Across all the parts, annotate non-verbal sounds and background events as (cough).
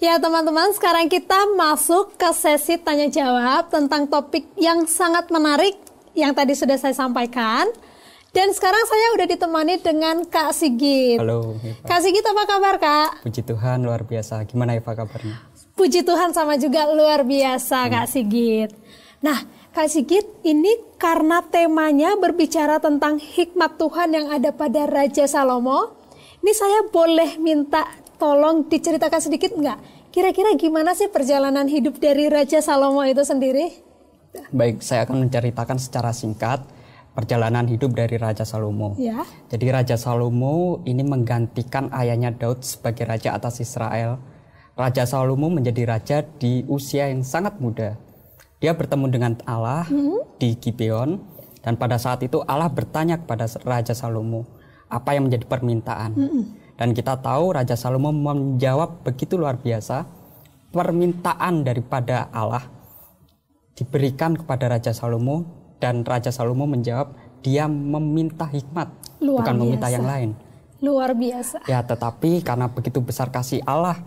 Ya teman-teman, sekarang kita masuk ke sesi tanya jawab tentang topik yang sangat menarik yang tadi sudah saya sampaikan. Dan sekarang saya udah ditemani dengan Kak Sigit. Halo, Eva. Kak Sigit apa kabar Kak? Puji Tuhan luar biasa. Gimana Eva kabarnya? Puji Tuhan sama juga luar biasa Kak Sigit. Nah, Kak Sigit ini karena temanya berbicara tentang hikmat Tuhan yang ada pada Raja Salomo. Ini saya boleh minta tolong diceritakan sedikit nggak? Kira-kira gimana sih perjalanan hidup dari Raja Salomo itu sendiri? Baik, saya akan menceritakan secara singkat perjalanan hidup dari Raja Salomo. Ya. Jadi Raja Salomo ini menggantikan ayahnya Daud sebagai raja atas Israel. Raja Salomo menjadi raja di usia yang sangat muda. Dia bertemu dengan Allah di Gibeon dan pada saat itu Allah bertanya kepada Raja Salomo apa yang menjadi permintaan. Dan kita tahu Raja Salomo menjawab begitu luar biasa permintaan daripada Allah diberikan kepada Raja Salomo dan Raja Salomo menjawab dia meminta hikmat Luar bukan meminta biasa. yang lain. Luar biasa. Ya, tetapi karena begitu besar kasih Allah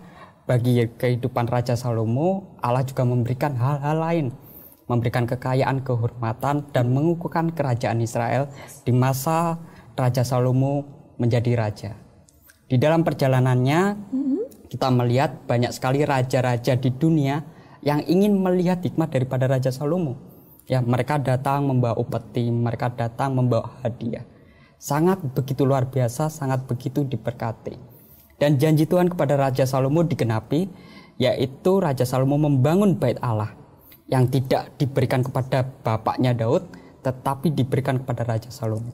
bagi kehidupan Raja Salomo, Allah juga memberikan hal-hal lain, memberikan kekayaan, kehormatan dan mengukuhkan kerajaan Israel di masa Raja Salomo menjadi raja. Di dalam perjalanannya kita melihat banyak sekali raja-raja di dunia yang ingin melihat hikmat daripada Raja Salomo. Ya, mereka datang membawa upeti, mereka datang membawa hadiah. Sangat begitu luar biasa, sangat begitu diberkati. Dan janji Tuhan kepada Raja Salomo digenapi, yaitu Raja Salomo membangun bait Allah yang tidak diberikan kepada bapaknya Daud, tetapi diberikan kepada Raja Salomo.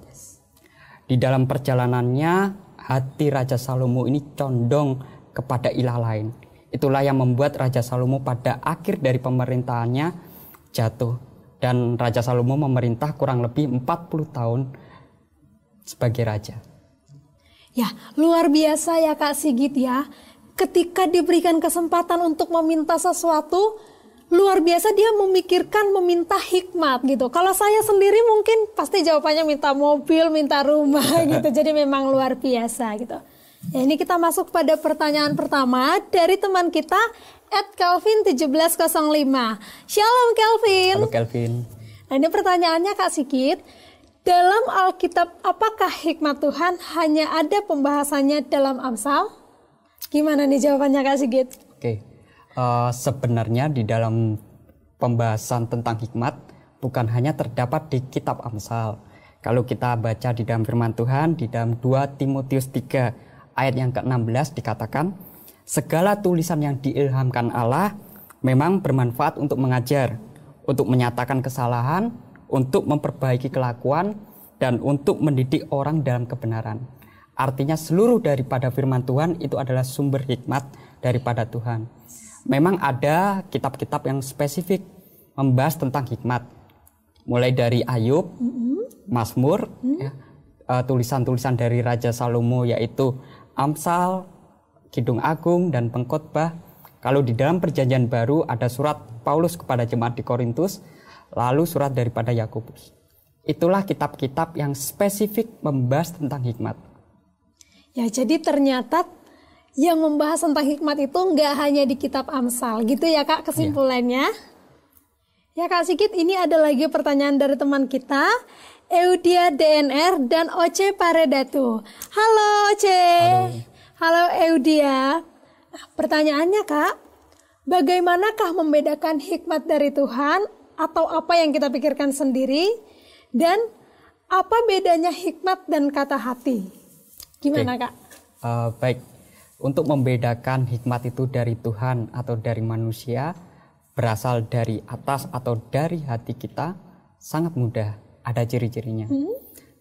Di dalam perjalanannya, hati Raja Salomo ini condong kepada ilah lain. Itulah yang membuat Raja Salomo pada akhir dari pemerintahannya jatuh. Dan Raja Salomo memerintah kurang lebih 40 tahun sebagai raja. Ya, luar biasa ya Kak Sigit ya. Ketika diberikan kesempatan untuk meminta sesuatu, luar biasa dia memikirkan meminta hikmat gitu. Kalau saya sendiri mungkin pasti jawabannya minta mobil, minta rumah (laughs) gitu. Jadi memang luar biasa gitu. Ya, ini kita masuk pada pertanyaan pertama dari teman kita at Kelvin 1705. Shalom Kelvin. Halo Kelvin. Nah ini pertanyaannya Kak Sigit. Dalam Alkitab apakah hikmat Tuhan hanya ada pembahasannya dalam Amsal? Gimana nih jawabannya Kak Sigit? Oke, Eh, sebenarnya di dalam pembahasan tentang hikmat bukan hanya terdapat di kitab Amsal. Kalau kita baca di dalam firman Tuhan di dalam 2 Timotius 3 ayat yang ke-16 dikatakan segala tulisan yang diilhamkan Allah memang bermanfaat untuk mengajar, untuk menyatakan kesalahan, untuk memperbaiki kelakuan dan untuk mendidik orang dalam kebenaran. Artinya seluruh daripada firman Tuhan itu adalah sumber hikmat daripada Tuhan. Memang ada kitab-kitab yang spesifik membahas tentang hikmat. Mulai dari Ayub, Mazmur, ya, eh, tulisan-tulisan dari Raja Salomo yaitu Amsal, Kidung Agung dan Pengkhotbah. Kalau di dalam Perjanjian Baru ada surat Paulus kepada jemaat di Korintus, lalu surat daripada Yakobus. Itulah kitab-kitab yang spesifik membahas tentang hikmat. Ya jadi ternyata yang membahas tentang hikmat itu nggak hanya di kitab Amsal gitu ya Kak kesimpulannya. Ya Kak Sigit ini ada lagi pertanyaan dari teman kita Eudia DNR dan Oce Paredatu. Halo Oce. Halo, Eudia. Nah, pertanyaannya Kak, bagaimanakah membedakan hikmat dari Tuhan atau apa yang kita pikirkan sendiri dan apa bedanya hikmat dan kata hati? Gimana Oke. Kak? Eh, baik, untuk membedakan hikmat itu dari Tuhan atau dari manusia, berasal dari atas atau dari hati kita, sangat mudah. Ada ciri-cirinya.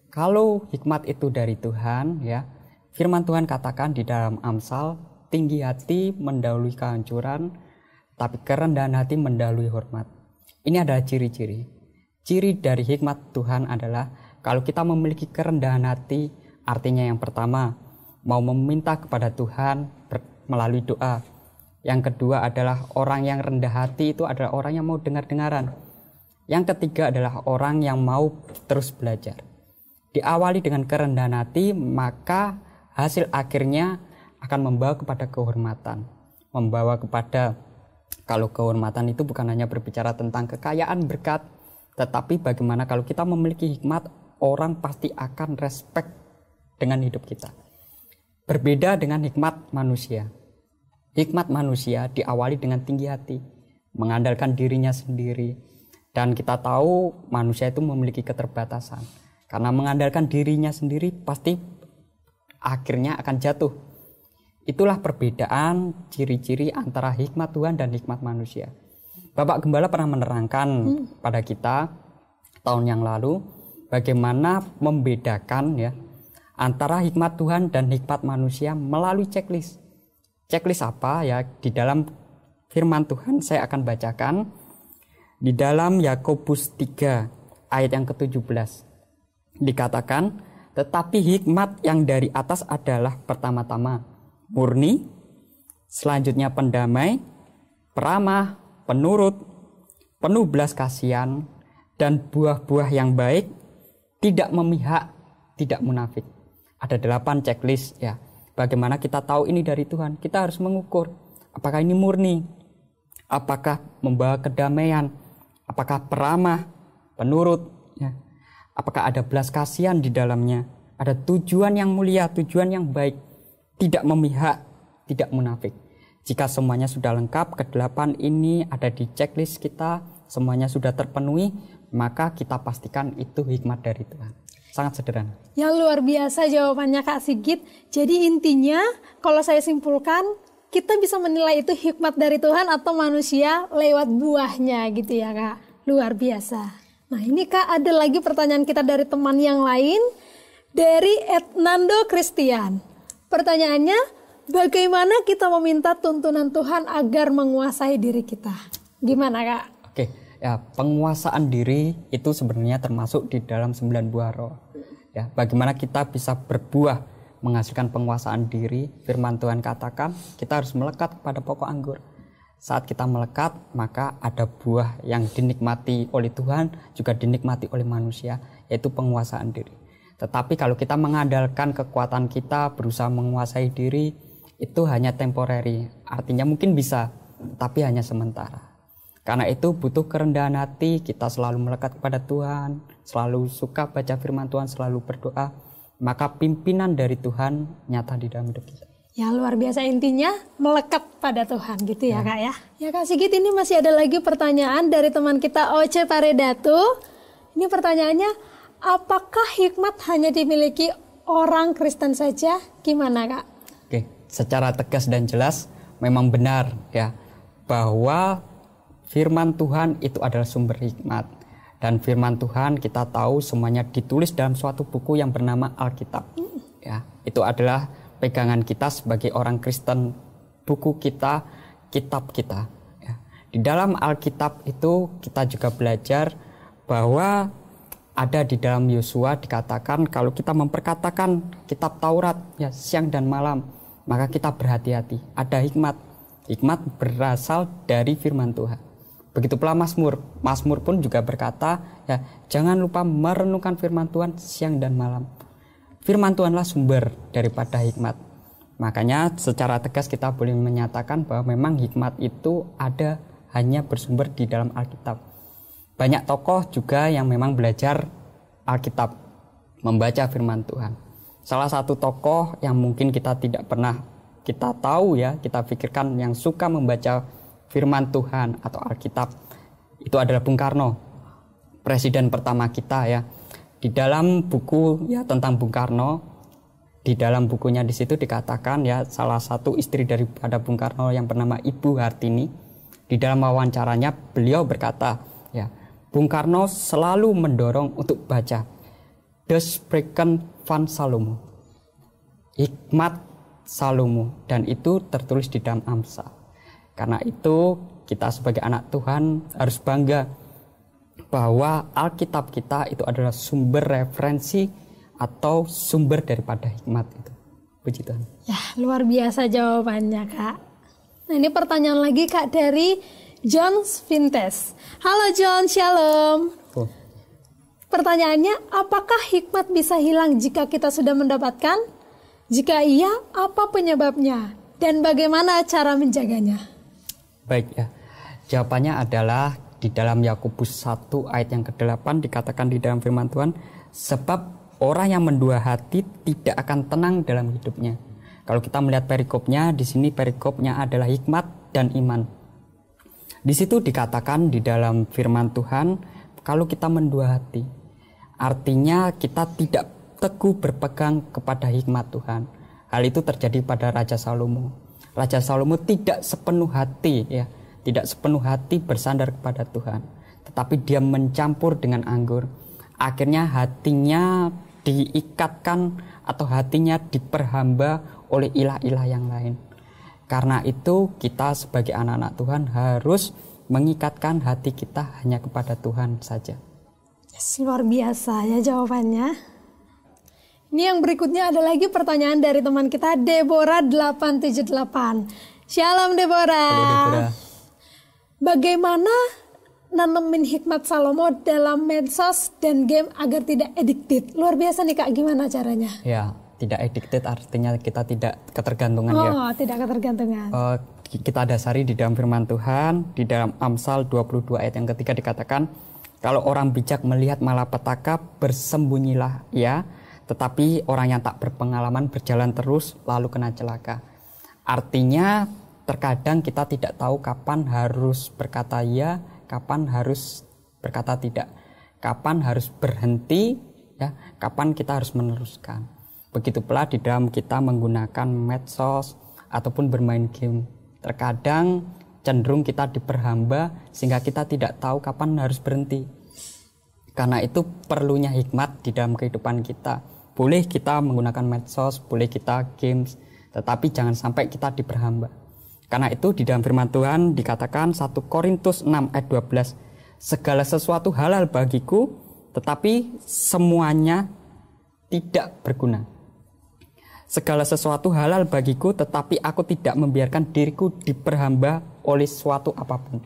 Kalau hikmat itu dari Tuhan, ya, firman Tuhan katakan di dalam Amsal, tinggi hati mendahului kehancuran, tapi kerendahan hati mendahului hormat. Ini adalah ciri-ciri. Ciri dari hikmat Tuhan adalah kalau kita memiliki kerendahan hati, artinya yang pertama, mau meminta kepada Tuhan melalui doa. Yang kedua adalah orang yang rendah hati itu adalah orang yang mau dengar-dengaran. Yang ketiga adalah orang yang mau terus belajar. Diawali dengan kerendahan hati, maka hasil akhirnya akan membawa kepada kehormatan. membawa kepada kalau kehormatan itu bukan hanya berbicara tentang kekayaan berkat, tetapi bagaimana kalau kita memiliki hikmat, orang pasti akan respect dengan hidup kita. Berbeda dengan hikmat manusia. Hikmat manusia diawali dengan tinggi hati, mengandalkan dirinya sendiri, dan kita tahu manusia itu memiliki keterbatasan. Karena mengandalkan dirinya sendiri pasti akhirnya akan jatuh Itulah perbedaan ciri-ciri antara hikmat Tuhan dan hikmat manusia. Bapak Gembala pernah menerangkan hmm. pada kita tahun yang lalu bagaimana membedakan ya antara hikmat Tuhan dan hikmat manusia melalui checklist. Checklist apa ya? Di dalam firman Tuhan saya akan bacakan di dalam Yakobus 3 ayat yang ke-17. Dikatakan, tetapi hikmat yang dari atas adalah pertama-tama murni, selanjutnya pendamai, peramah, penurut, penuh belas kasihan, dan buah-buah yang baik, tidak memihak, tidak munafik. Ada delapan checklist ya. Bagaimana kita tahu ini dari Tuhan? Kita harus mengukur apakah ini murni, apakah membawa kedamaian, apakah peramah, penurut, ya. apakah ada belas kasihan di dalamnya, ada tujuan yang mulia, tujuan yang baik tidak memihak, tidak munafik. Jika semuanya sudah lengkap, kedelapan ini ada di checklist kita, semuanya sudah terpenuhi, maka kita pastikan itu hikmat dari Tuhan. Sangat sederhana. Ya luar biasa jawabannya Kak Sigit. Jadi intinya kalau saya simpulkan kita bisa menilai itu hikmat dari Tuhan atau manusia lewat buahnya gitu ya Kak. Luar biasa. Nah ini Kak ada lagi pertanyaan kita dari teman yang lain dari Ednando Christian. Pertanyaannya, bagaimana kita meminta tuntunan Tuhan agar menguasai diri kita? Gimana kak? Ya penguasaan diri itu sebenarnya termasuk di dalam sembilan buah roh. Ya, bagaimana kita bisa berbuah menghasilkan penguasaan diri? Firman Tuhan katakan kita harus melekat pada pokok anggur. Saat kita melekat, maka ada buah yang dinikmati oleh Tuhan, juga dinikmati oleh manusia, yaitu penguasaan diri. Tetapi kalau kita mengandalkan kekuatan kita berusaha menguasai diri itu hanya temporary. Artinya mungkin bisa, tapi hanya sementara. Karena itu butuh kerendahan hati, kita selalu melekat kepada Tuhan, selalu suka baca firman Tuhan, selalu berdoa, maka pimpinan dari Tuhan nyata di dalam hidup kita. Ya luar biasa intinya melekat pada Tuhan gitu ya, ya. kak ya. Ya kak Sigit ini masih ada lagi pertanyaan dari teman kita Oce Paredatu. Ini pertanyaannya, apakah hikmat hanya dimiliki orang Kristen saja? Gimana kak? Oke, secara tegas dan jelas memang benar ya bahwa firman Tuhan itu adalah sumber hikmat dan firman Tuhan kita tahu semuanya ditulis dalam suatu buku yang bernama Alkitab. Ya, itu adalah pegangan kita sebagai orang Kristen, buku kita, kitab kita. Ya. Di dalam Alkitab itu kita juga belajar bahwa ada di dalam Yosua dikatakan kalau kita memperkatakan kitab Taurat ya siang dan malam maka kita berhati-hati ada hikmat hikmat berasal dari firman Tuhan begitu pula Mazmur Mazmur pun juga berkata ya jangan lupa merenungkan firman Tuhan siang dan malam. Firman Tuhanlah sumber daripada hikmat. Makanya secara tegas kita boleh menyatakan bahwa memang hikmat itu ada hanya bersumber di dalam Alkitab. Banyak tokoh juga yang memang belajar Alkitab, membaca firman Tuhan. Salah satu tokoh yang mungkin kita tidak pernah kita tahu ya, kita pikirkan yang suka membaca firman Tuhan atau Alkitab itu adalah Bung Karno, presiden pertama kita ya. Di dalam buku ya tentang Bung Karno, di dalam bukunya di situ dikatakan ya salah satu istri daripada Bung Karno yang bernama Ibu Hartini di dalam wawancaranya beliau berkata ya Bung Karno selalu mendorong untuk baca Des van Salomo Hikmat Salomo dan itu tertulis di dalam Amsal karena itu kita sebagai anak Tuhan harus bangga bahwa Alkitab kita itu adalah sumber referensi atau sumber daripada hikmat itu. Puji Tuhan. Ya, luar biasa jawabannya, Kak. Nah, ini pertanyaan lagi Kak dari John Vintes. Halo John, shalom. Oh. Pertanyaannya, apakah hikmat bisa hilang jika kita sudah mendapatkan? Jika iya, apa penyebabnya? dan bagaimana cara menjaganya? Baik ya. Jawabannya adalah di dalam Yakobus 1 ayat yang ke-8 dikatakan di dalam firman Tuhan, sebab orang yang mendua hati tidak akan tenang dalam hidupnya. Kalau kita melihat perikopnya, di sini perikopnya adalah hikmat dan iman. Di situ dikatakan di dalam firman Tuhan, kalau kita mendua hati, artinya kita tidak teguh berpegang kepada hikmat Tuhan Hal itu terjadi pada Raja Salomo. Raja Salomo tidak sepenuh hati ya, tidak sepenuh hati bersandar kepada Tuhan, tetapi dia mencampur dengan anggur. Akhirnya hatinya diikatkan atau hatinya diperhamba oleh ilah-ilah yang lain. Karena itu kita sebagai anak-anak Tuhan harus mengikatkan hati kita hanya kepada Tuhan saja. Yes, luar biasa ya jawabannya. Ini yang berikutnya ada lagi pertanyaan dari teman kita Deborah 878. Shalom Deborah. Halo Deborah. Bagaimana nanemin hikmat Salomo dalam medsos dan game agar tidak addicted? Luar biasa nih Kak, gimana caranya? Ya, tidak addicted artinya kita tidak ketergantungan oh, ya. Oh, tidak ketergantungan. Uh, kita dasari di dalam firman Tuhan, di dalam Amsal 22 ayat yang ketiga dikatakan, kalau orang bijak melihat malapetaka, bersembunyilah ya tetapi orang yang tak berpengalaman berjalan terus lalu kena celaka. Artinya terkadang kita tidak tahu kapan harus berkata ya, kapan harus berkata tidak, kapan harus berhenti, ya, kapan kita harus meneruskan. Begitu pula di dalam kita menggunakan medsos ataupun bermain game. Terkadang cenderung kita diperhamba sehingga kita tidak tahu kapan harus berhenti. Karena itu perlunya hikmat di dalam kehidupan kita boleh kita menggunakan medsos, boleh kita games, tetapi jangan sampai kita diperhamba. Karena itu di dalam firman Tuhan dikatakan 1 Korintus 6 ayat 12, segala sesuatu halal bagiku, tetapi semuanya tidak berguna. Segala sesuatu halal bagiku, tetapi aku tidak membiarkan diriku diperhamba oleh suatu apa pun.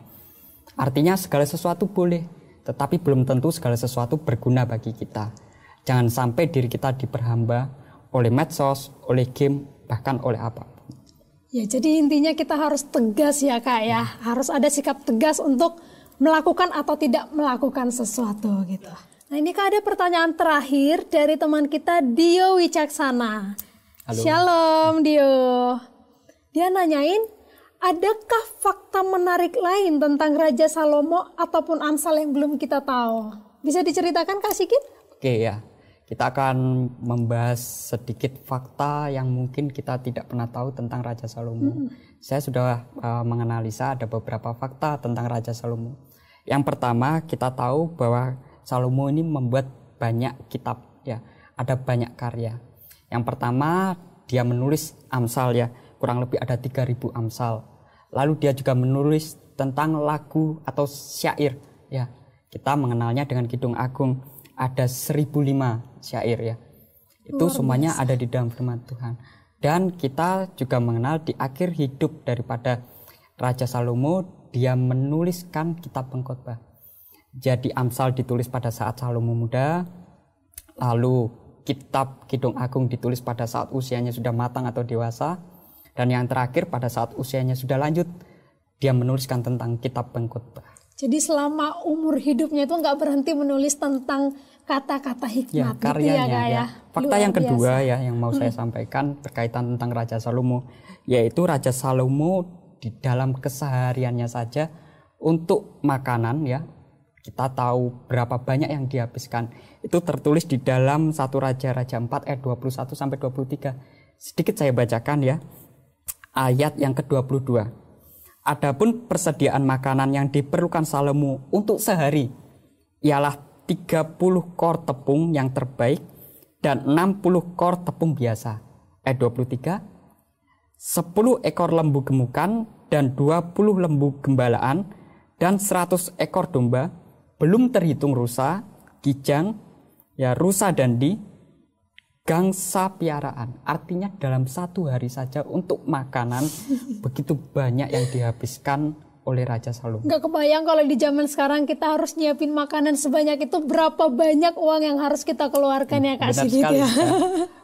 Artinya segala sesuatu boleh, tetapi belum tentu segala sesuatu berguna bagi kita. Jangan sampai diri kita diperhamba oleh medsos, oleh game, bahkan oleh apa. Ya, jadi intinya kita harus tegas ya kak ya, harus ada sikap tegas untuk melakukan atau tidak melakukan sesuatu gitu. Nah ini kak ada pertanyaan terakhir dari teman kita Dio Wicaksana. Halo. Shalom Dio. Dia nanyain, adakah fakta menarik lain tentang Raja Salomo ataupun Amsal yang belum kita tahu? Bisa diceritakan Kak Sikit? Oke ya, kita akan membahas sedikit fakta yang mungkin kita tidak pernah tahu tentang Raja Salomo. Hmm. Saya sudah uh, menganalisa ada beberapa fakta tentang Raja Salomo. Yang pertama, kita tahu bahwa Salomo ini membuat banyak kitab ya, ada banyak karya. Yang pertama, dia menulis Amsal ya, kurang lebih ada 3000 Amsal. Lalu dia juga menulis tentang lagu atau syair ya. Kita mengenalnya dengan Kidung Agung ada 1005 syair ya. Itu semuanya ada di dalam firman Tuhan. Dan kita juga mengenal di akhir hidup daripada Raja Salomo dia menuliskan kitab pengkhotbah. Jadi Amsal ditulis pada saat Salomo muda, lalu kitab Kidung Agung ditulis pada saat usianya sudah matang atau dewasa, dan yang terakhir pada saat usianya sudah lanjut, dia menuliskan tentang kitab pengkhotbah. Jadi selama umur hidupnya itu nggak berhenti menulis tentang kata-kata hikmat ya, karyanya gitu ya, ya. ya. Fakta Luar yang kedua biasa. ya yang mau hmm. saya sampaikan berkaitan tentang Raja Salomo yaitu Raja Salomo di dalam kesehariannya saja untuk makanan ya kita tahu berapa banyak yang dihabiskan itu tertulis di dalam satu Raja Raja 4 ayat 21 sampai 23 sedikit saya bacakan ya ayat yang ke-22 Adapun persediaan makanan yang diperlukan Salomo untuk sehari ialah 30 kor tepung yang terbaik dan 60 kor tepung biasa. Ayat 23. 10 ekor lembu gemukan dan 20 lembu gembalaan dan 100 ekor domba belum terhitung rusa, kijang, ya rusa dan di gangsa piaraan. Artinya dalam satu hari saja untuk makanan (laughs) begitu banyak yang dihabiskan oleh Raja Salomo. Gak kebayang kalau di zaman sekarang kita harus nyiapin makanan sebanyak itu berapa banyak uang yang harus kita keluarkan ya Kak Benar sekali, ya.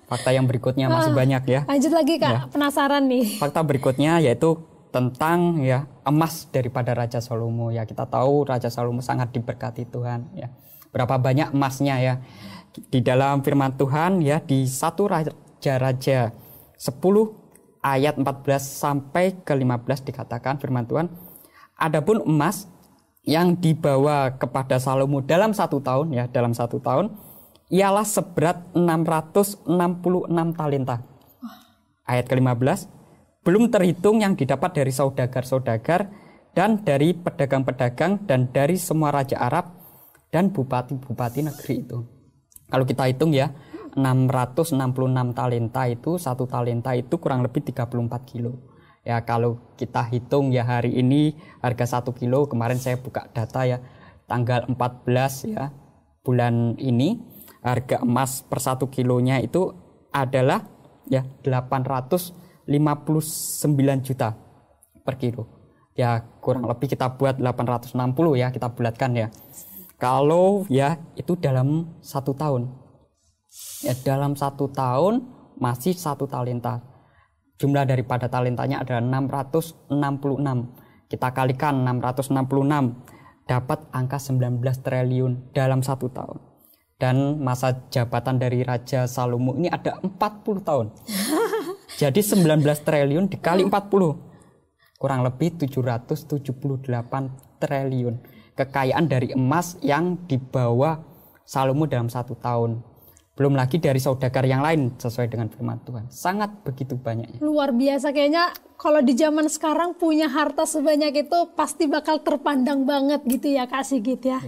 fakta yang berikutnya masih Ah, banyak ya. Lanjut lagi kak, Ya. penasaran nih. Fakta berikutnya yaitu tentang ya emas daripada Raja Salomo ya kita tahu Raja Salomo sangat diberkati Tuhan ya berapa banyak emasnya ya di dalam firman Tuhan ya di satu raja-raja 10 ayat 14 sampai ke 15 dikatakan firman Tuhan adapun emas yang dibawa kepada Salomo dalam satu tahun ya dalam satu tahun ialah seberat 666 talenta ayat ke-15 belum terhitung yang didapat dari saudagar-saudagar dan dari pedagang-pedagang dan dari semua raja Arab dan bupati-bupati negeri itu. Kalau kita hitung ya, 666 talenta itu satu talenta itu kurang lebih 34 kilo. Ya kalau kita hitung ya hari ini harga satu kilo kemarin saya buka data ya tanggal 14 ya bulan ini harga emas per satu kilonya itu adalah ya 859 juta per kilo. Ya kurang lebih kita buat 860 ya kita bulatkan ya. Kalau ya itu dalam satu tahun. Ya dalam satu tahun masih satu talenta. Jumlah daripada talentanya adalah 666. Kita kalikan 666 dapat angka 19 triliun dalam satu tahun. Dan masa jabatan dari Raja Salomo ini ada 40 tahun. (laughs) Jadi 19 triliun dikali 40 kurang lebih 778 triliun kekayaan dari emas yang dibawa Salomo dalam satu tahun. Belum lagi dari saudagar yang lain sesuai dengan firman Tuhan. Sangat begitu banyaknya. Luar biasa kayaknya kalau di zaman sekarang punya harta sebanyak itu pasti bakal terpandang banget gitu ya Kak Sigit ya.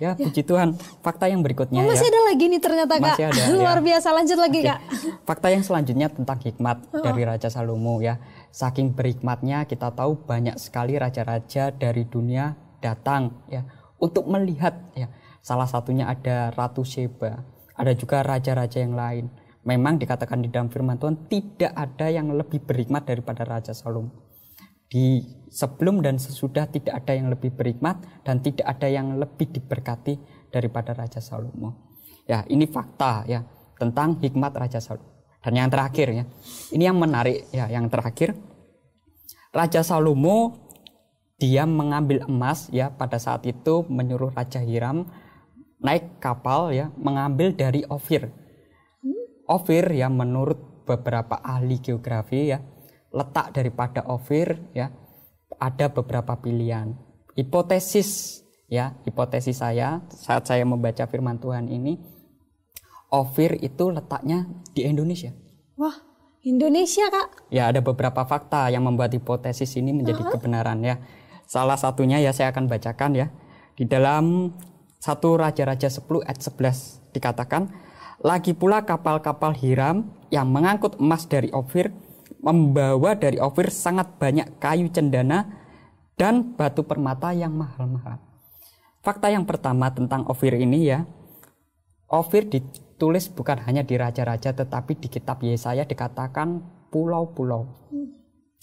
Ya, puji Tuhan. Fakta yang berikutnya Oh, ya. masih ada lagi nih ternyata Kak. Masih ada, (laughs) Luar ya. biasa lanjut lagi Oke. Kak. Fakta yang selanjutnya tentang hikmat dari Raja Salomo ya. Saking berhikmatnya kita tahu banyak sekali raja-raja dari dunia datang ya untuk melihat ya. Salah satunya ada Ratu Sheba, ada juga raja-raja yang lain. Memang dikatakan di dalam firman Tuhan tidak ada yang lebih berhikmat daripada Raja Salomo. Di sebelum dan sesudah tidak ada yang lebih berhikmat dan tidak ada yang lebih diberkati daripada Raja Salomo. Ya, ini fakta ya tentang hikmat Raja Salomo. Dan yang terakhir ya, ini yang menarik ya, yang terakhir Raja Salomo dia mengambil emas ya pada saat itu menyuruh Raja Hiram naik kapal ya mengambil dari Ofir. Ofir ya menurut beberapa ahli geografi ya letak daripada Ofir ya ada beberapa pilihan. Hipotesis ya hipotesis saya saat saya membaca firman Tuhan ini Ofir itu letaknya di Indonesia. Wah, Indonesia Kak. Ya, ada beberapa fakta yang membuat hipotesis ini menjadi kebenaran ya. Salah satunya ya saya akan bacakan ya. Di dalam satu Raja-Raja 10 ayat 11 dikatakan, lagi pula kapal-kapal Hiram yang mengangkut emas dari Ofir membawa dari Ofir sangat banyak kayu cendana dan batu permata yang mahal-mahal. Fakta yang pertama tentang Ofir ini ya, Ofir ditulis bukan hanya di raja-raja tetapi di kitab Yesaya dikatakan pulau-pulau.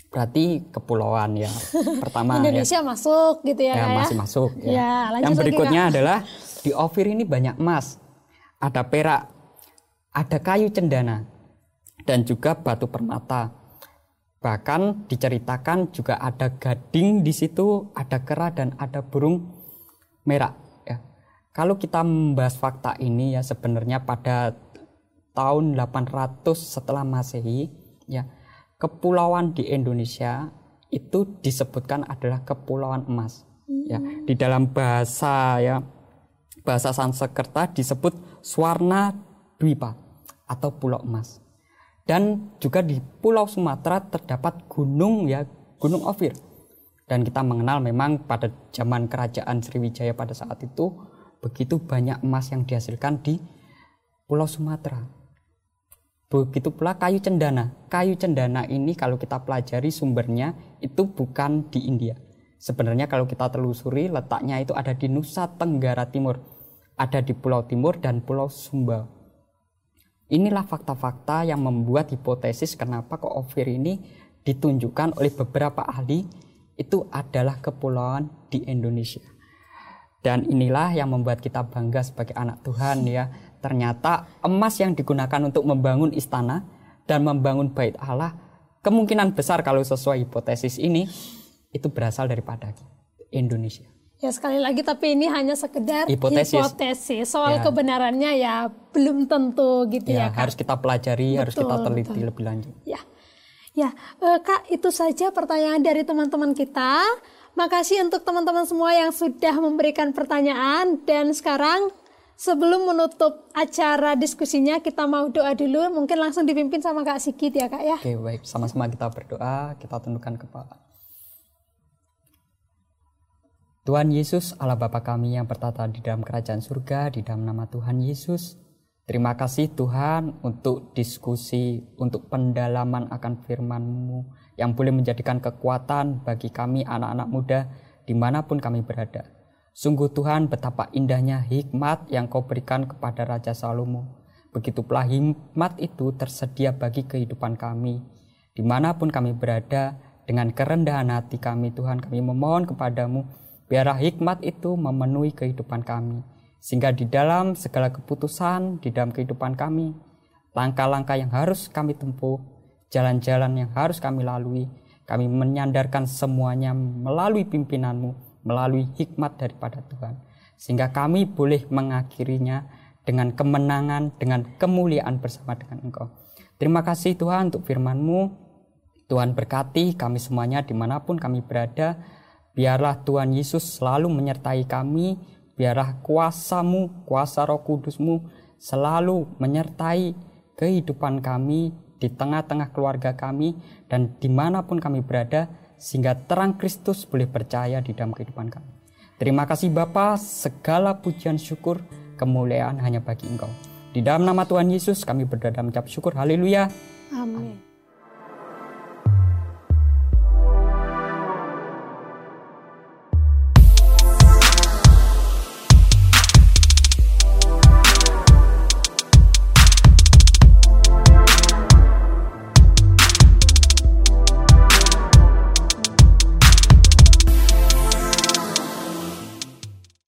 Berarti kepulauan ya. (laughs) Pertama ya. Indonesia masuk gitu ya, Ya, ya. masih masuk ya. Ya, Yang lagi, berikutnya Kak. adalah di Ofir ini banyak emas, ada perak, ada kayu cendana dan juga batu permata. Bahkan diceritakan juga ada gading di situ, ada kera dan ada burung merak ya. Kalau kita membahas fakta ini ya sebenarnya pada tahun 800 setelah Masehi ya kepulauan di Indonesia itu disebutkan adalah kepulauan emas. Ya di dalam bahasa ya bahasa Sanskerta disebut Swarna Dwipa atau pulau emas. Dan juga di Pulau Sumatera terdapat gunung ya Gunung Ofir. Dan kita mengenal memang pada zaman kerajaan Sriwijaya pada saat itu begitu banyak emas yang dihasilkan di Pulau Sumatera Begitu pula kayu cendana. Kayu cendana ini kalau kita pelajari sumbernya itu bukan di India. Sebenarnya kalau kita telusuri letaknya itu ada di Nusa Tenggara Timur. Ada di Pulau Timur dan Pulau Sumba. Inilah fakta-fakta yang membuat hipotesis kenapa kok Ofir ini ditunjukkan oleh beberapa ahli itu adalah kepulauan di Indonesia. Dan inilah yang membuat kita bangga sebagai anak Tuhan ya. Ternyata emas yang digunakan untuk membangun istana dan membangun bait Allah kemungkinan besar kalau sesuai hipotesis ini itu berasal daripada Indonesia. Ya sekali lagi tapi ini hanya sekedar hipotesis. hipotesis. Soal ya. kebenarannya ya belum tentu gitu ya. ya Kak. Harus kita pelajari, betul, harus kita teliti betul. lebih lanjut. Ya. Ya, eh, Kak, itu saja pertanyaan dari teman-teman kita. Makasih untuk teman-teman semua yang sudah memberikan pertanyaan dan sekarang sebelum menutup acara diskusinya kita mau doa dulu mungkin langsung dipimpin sama Kak Sigit ya Kak ya. Oke baik sama-sama kita berdoa kita tundukkan kepala. Tuhan Yesus, Allah Bapa kami yang bertata di dalam kerajaan surga, di dalam nama Tuhan Yesus. Terima kasih Tuhan untuk diskusi, untuk pendalaman akan firman-Mu yang boleh menjadikan kekuatan bagi kami anak-anak muda di mana pun kami berada. Sungguh Tuhan betapa indahnya hikmat yang kau berikan kepada Raja Salomo. Begitu pula hikmat itu tersedia bagi kehidupan kami. Di mana pun kami berada, dengan kerendahan hati kami Tuhan kami memohon kepadamu Biarlah hikmat itu memenuhi kehidupan kami. Sehingga di dalam segala keputusan, di dalam kehidupan kami, langkah-langkah yang harus kami tempuh, jalan-jalan yang harus kami lalui, kami menyandarkan semuanya melalui pimpinanmu, melalui hikmat daripada Tuhan. Sehingga kami boleh mengakhirinya dengan kemenangan, dengan kemuliaan bersama dengan Engkau. Terima kasih Tuhan untuk firman-Mu. Tuhan berkati kami semuanya di mana pun kami berada Biarlah Tuhan Yesus selalu menyertai kami, biarlah kuasamu, kuasa roh kudusmu selalu menyertai kehidupan kami di tengah-tengah keluarga kami dan di mana pun kami berada sehingga terang Kristus boleh percaya di dalam kehidupan kami. Terima kasih Bapa, segala pujian syukur kemuliaan hanya bagi Engkau. Di dalam nama Tuhan Yesus kami berdoa dan mengucap syukur. Haleluya. Amin.